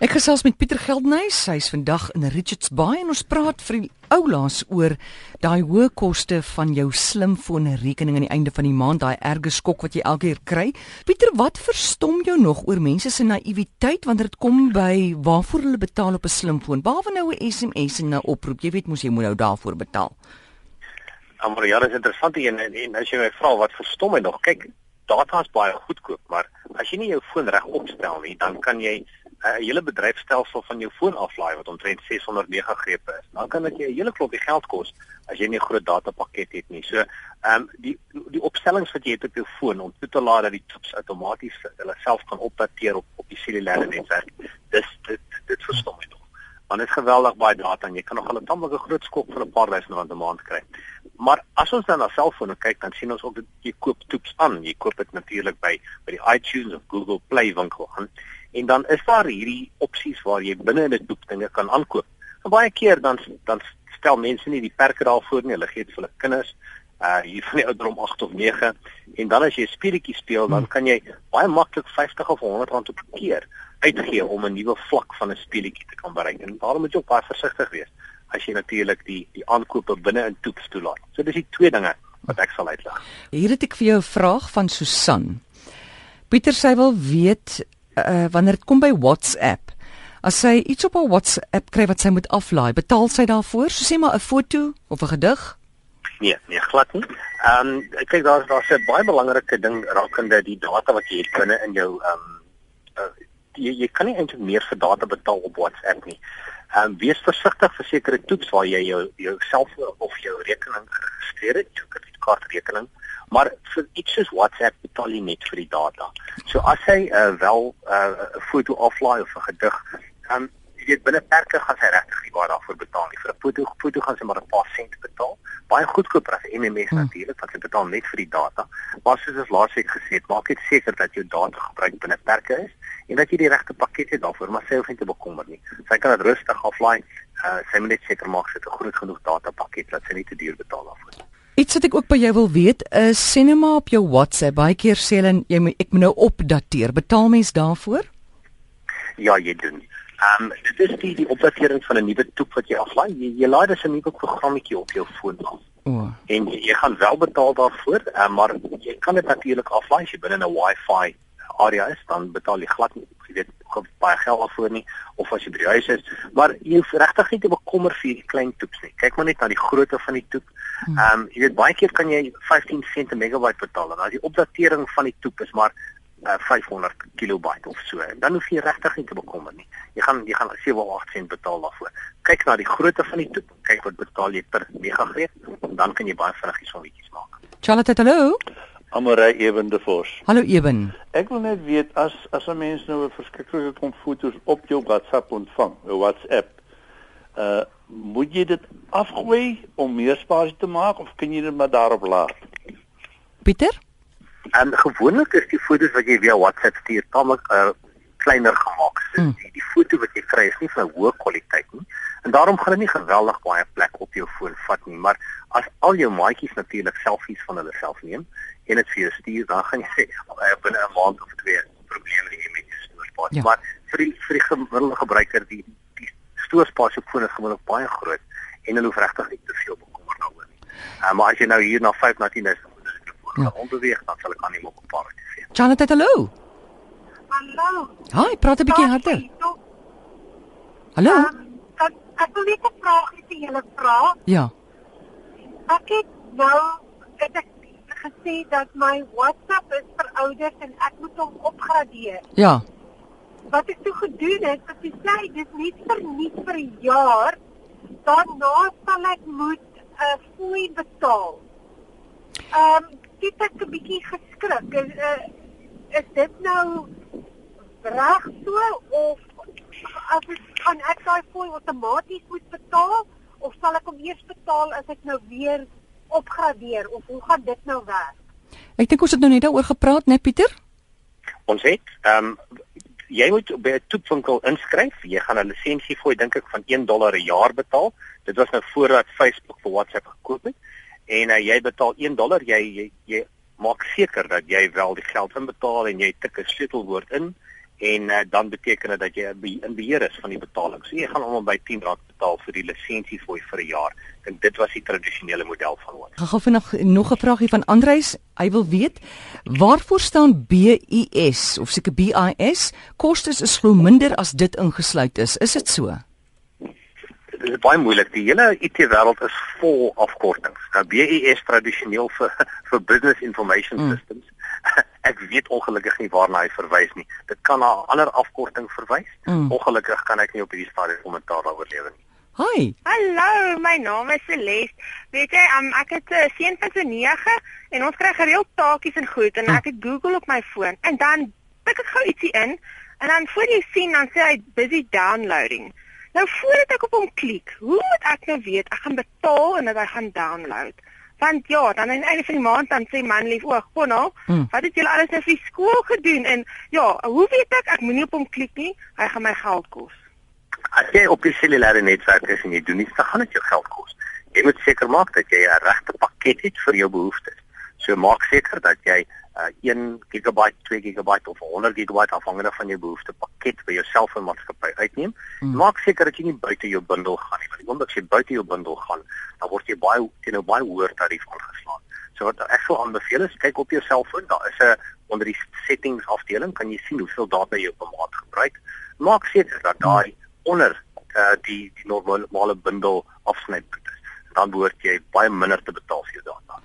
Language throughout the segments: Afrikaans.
Ek gesels met Pieter Geldnys, hy's vandag in Richards Bay en ons praat vir die oulaas oor daai hoë koste van jou slimfoon rekening aan die einde van die maand, daai erge skok wat jy elke keer kry. Pieter, wat verstom jou nog oor mense se naïwiteit wanneer dit kom by waarvoor hulle betaal op 'n slimfoon? Behalwe nou 'n SMS en 'n oproep, jy weet mos jy moet nou daarvoor betaal. Maar ja, dit is interessant en, en as jy my vra wat verstom my nog, kyk, data is baie goedkoop, maar as jy nie jou foon reg opstel nie, dan kan jy 'n hele bedryfstelsel van jou foon aflaai wat omtrent 600 megagrepe is. Dan kan dit jou 'n hele klopie geld kos as jy nie 'n groot datapakket het nie. So, ehm um, die die opstellings wat jy het op jou foon om toe te laat dat die toets outomaties hulle self kan opdateer op op die cellulaire netwerk. Dis dit dit verstom my nog. Want dit is geweldig baie data en jy kan nog al 'n tamelike groot skok vir 'n paar duisend rand 'n maand kry. Maar as ons dan na selfone kyk, dan sien ons ook dat jy koop toets aan. Jy koop dit natuurlik by by die iTunes of Google Play winkel aan en dan is daar hierdie opsies waar jy binne in 'n boek dinge kan aankoop. En baie keer dan dan stel mense nie die perke daarvoor nie. Hulle gee dit vir hulle kinders uh hier van die ouderdom 8 of 9 en dan as jy 'n speletjie speel dan kan jy baie maklik 50 of 100 rand op 'n keer uitgee om 'n nuwe vlak van 'n speletjie te kan bereik. En daarom moet jy ook baie versigtig wees as jy natuurlik die die aankope binne in toets toelaat. So dis die twee dinge wat ek sal uitlig. Hier het ek vir jou 'n vraag van Susan. Pieter sê wil weet uh, wanneer dit kom by WhatsApp. As sy iets op haar WhatsApp kry wat sy moet aflaai, betaal sy daarvoor? So sê maar 'n foto of 'n gedig? Nee, nee, glad nie. Ehm um, kyk daar's daar's 'n baie belangrike ding rakende die data wat jy het binne in jou ehm um, uh, jy jy kan nie eintlik meer vir data betaal op WhatsApp nie. Ehm um, wees versigtig vir sekere toets waar jy jou jou selfoon of jou rekening geregistreer het, jou kredietkaartrekening maar vir iets soos WhatsApp betaal jy net vir die data. So as hy uh, wel uh, 'n uh, foto aflaai of 'n gedig, dan um, jy weet binne perke gaan sy regtig nie baie daarvoor betaal nie. Vir 'n foto foto gaan sy maar 'n paar sent betaal. Baie goedkoper as MMS hmm. natuurlik, want sy betaal net vir die data. Maar soos ons laasweek gesê het, maak dit seker dat jou data gebruik binne perke is en dat jy die regte pakket het daarvoor, maar sy hoef nie te bekommer nie. Sy kan dit rustig aflaai. Uh, sy moet net seker maak sy het 'n groot genoeg data pakket dat sy nie te duur betaal daarvoor nie. Iets wat ek ook by jou wil weet is sinema op jou WhatsApp. Baie keer sê hulle jy moet ek moet nou opdateer. Betaal mens daarvoor? Ja, jy doen. Ehm um, dit is die die opdatering van 'n nuwe toep wat jy aflaai. Jy, jy laai dus 'n nuwe programmetjie op jou foon af. O. Oh. En jy, jy gaan wel betaal daarvoor, um, maar jy kan dit natuurlik aflaai as jy binne 'n Wi-Fi area is, dan betaal jy glad nie, jy weet, baie geld daarvoor nie of as jy by die huis is, maar jy hoef regtig nie te bekommer vir hierdie klein toeps nie. Kyk maar net na die grootte van die toep. Hmm. Ehm um, jy weet baie keer kan jy 15 sent 'n megabyte betaal en as die opdatering van die toep is maar uh, 500 kilobyte of so, dan hoef jy regtig nie te bekommer nie. Jy gaan jy gaan 7 of 8 sent betaal daarvoor. Kyk na die grootte van die toep, kyk wat betaal jy per megabyte en dan kan jy baie vinnig die sommetjies maak. Charlotte, hallo. Amore Eben de Vos. Hallo Eben. Ek wil net weet as as 'n mens nou 'n verskriklike klomp foto's op jou WhatsApp ontvang, 'n WhatsApp, uh moet jy dit afgooi om meer spasie te maak of kan jy dit maar daarop laat? Pieter? En gewoonlik is die foto's wat jy via WhatsApp stuur, tamelik uh, kleiner gemaak. So hmm. die, die foto wat jy kry is nie van hoë kwaliteit nie. En daarom gaan dit nie geweldig baie plek op jou foon vat nie, maar as al jou maatjies natuurlik selfies van hulle self neem en dit vir jou stuur, dan gaan jy sê uh, binne 'n maand of twee probleme hê met jou stoorspasie. Ja. Maar vir die vir die gemiddelde gebruiker die stoorspasie op foon is gewoonlik baie groot en hulle hoef regtig nie te veel bekommer daaroor nie. Uh, maar as jy nou hier na 5 na 10 is, dan moet jy foon ja. onderweeg dan sal ek aan hom op 'n paar te sien. Janet, hallo. Hallo. Hi, praat 'n bietjie harder. Hallo. Uh, ek wil net 'n vraag vir julle vra. Ja. Ek het nou het ek gesê dat my WhatsApp is verouderd en ek moet hom opgradeer. Ja wat ek toe gedoen het, dat jy sê dis nie vir nie vir 'n jaar, daarna sal ek moet 'n uh, eh, fooi betaal. Ehm, um, dit het 'n bietjie geskrik. Is uh, is dit nou reg so of as ek kan ek daai fooi outomaties moet betaal of sal ek hom eers betaal as ek nou weer opgradeer of hoe gaan dit nou werk? Ek dink ons het nou net daaroor gepraat, né Pieter? Ons het ehm um, jy moet by 'n toepwinkel inskryf. Jy gaan 'n lisensie fooi dink ek van 1 dollar 'n jaar betaal. Dit was nou voordat Facebook vir WhatsApp gekoop het. En uh, jy betaal 1 dollar, jy, jy jy maak seker dat jy wel die geld inbetaal en jy tik 'n sleutelwoord in en uh, dan beteken dit dat jy in beheer is van die betaling. So jy gaan om by R10 betaal vir die lisensie fooi vir 'n jaar. En dit was die tradisionele model van wat. Gaan gou vinnig nog 'n vraagie van Andreys. Hy wil weet waarvoor staan BIS of seker BIS? Kostes is glo minder as dit ingesluit is. Is dit so? Dit is baie moeilik. Die hele IT wêreld is vol afkortings. Nou BIS tradisioneel vir vir business information mm. systems ek weet ongelukkig nie waarna hy verwys nie. Dit kan na 'n ander afkorting verwys. Mm. Ongelukkig kan ek nie op hierdie stadium kommentaar daaroor lewer nie. Hi. Hallo, my naam is Celeste. Weet jy, um, ek het 'n uh, seun van so 9 en ons kry gereeld taakies en goed en ek het Google op my foon en dan tik ek gou ietsie in en dan voor jy sien dan sê hy busy downloading. Nou voordat ek op hom klik, hoe moet ek nou weet ek gaan betaal en dat hy gaan download? Want ja, dan aan die einde van die maand dan sê man lief, o, kon nou, hmm. wat het julle alles nou vir skool gedoen en ja, hoe weet ek ek moenie op hom klik nie, hy gaan my geld kos. As jy op die cellulêre netwerk is en jy doen iets, dan gaan dit jou geld kos. Jy moet seker maak dat jy 'n regte pakket het vir jou behoeftes. So maak seker dat jy uh, 1 GB, 2 GB of 100 GB afhangende van jou behoefte pakket by jou selfoonmaatskappy uitneem. Hmm. Maak seker dat jy nie buite jou bundel gaan nie, want omdat jy buite jou bundel gaan, dan word jy baie teen 'n baie hoër tarief aangeslaan. So wat ek sou aanbeveel is kyk op jou selfoon, daar is 'n onder die settings afdeling kan jy sien hoeveel data jy op 'n maand gebruik. Maak seker dat daai onder uh, die die normale bundel is. Dan behoort jy baie minder te betaal vir jou data.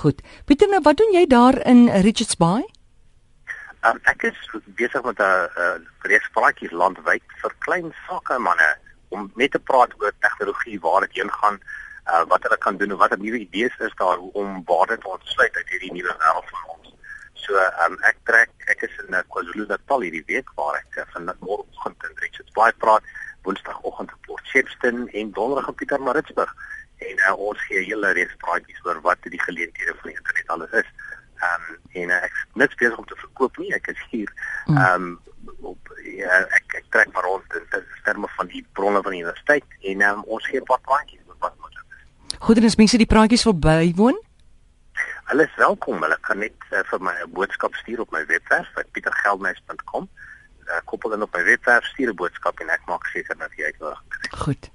Goed. Pieter, nou wat doen jy daar in Richards Bay? Um, ek is besig met 'n reeks praatjies landwyd vir klein sakemanne om net te praat oor tegnologie, waar dit heen gaan, uh, wat hulle kan doen en wat 'n nuwe idees is daar om waarde te ontsluit uit hierdie nuwe wêreld van ons. So, um, ek trek ek is in KwaZulu-Natal hierdie week waar ek uh, van môreoggend in Richards Bay praat, Woensdagoggend in Port Shepstone en Donderdag in Pietermaritzburg en uh, ons gee hele reeks praatjies oor wat die geleenthede van die internet alles is. Ehm um, en uh, ek net besig om te verkoop nie, ek is hier. Hmm. Ehm um, op ja, ek ek trek maar rond in terme van die bronne van die universiteit en um, ons gee wat praatjies oor wat moet. Goed en as mense die praatjies wil bywoon? Hulle is welkom. Hulle kan net uh, vir my 'n boodskap stuur op my webwerf by pietergeldnys.com uh, koppel dan op my webwerf stuur 'n boodskap en ek maak seker dat jy uitnodig. Goed.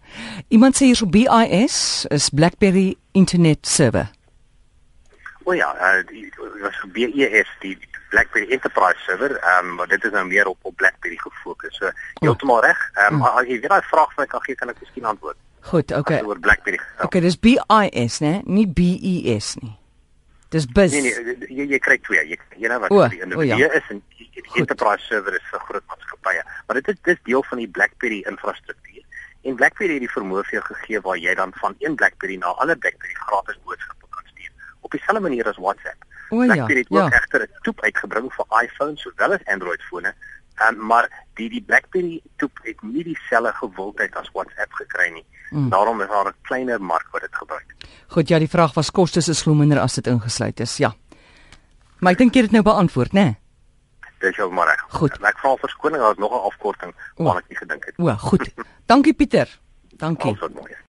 Iemand sê hier so BIS is BlackBerry Internet Server. O ja, uh, die was BIS die BlackBerry Enterprise Server, ehm um, maar dit is nou meer op op BlackBerry gefokus. So heeltemal reg. Ehm um, as jy weer daai vraag vir my kan gee, kan ek miskien antwoord. Goed, okay. Oor BlackBerry. Okay, dis BIS, né? Nie BES nie. Dis bus. Nee nee, jy jy kry twee. Jy jy nou wat o, die individu ja. is en die, die enterprise server is vir groot maatskappye. Maar dit is dis deel van die BlackBerry infrastruktuur. En BlackBerry het die vermoë vir jou gegee waar jy dan van een BlackBerry na 'n ander BlackBerry gratis boodskappe kan stuur op dieselfde manier as WhatsApp. O, ja, BlackBerry het ook ja. egter 'n toep uitgebring vir iPhones sowel as Android fone. Um, maar die die BlackBerry toep het nie dieselfde gewildheid as WhatsApp gekry nie. Mm. Daarom is daar 'n kleiner mark wat dit gebruik. Goed, ja, die vraag was kostes is glo minder as dit ingesluit is. Ja. Maar ek dink jy het dit nou beantwoord, né? Nee? Dis jou maar reg. Goed. Ek vra verskoning, daar is nog 'n afkorting waarna ek nie gedink het. O, goed. Dankie Pieter. Dankie. Alles wat mooi is.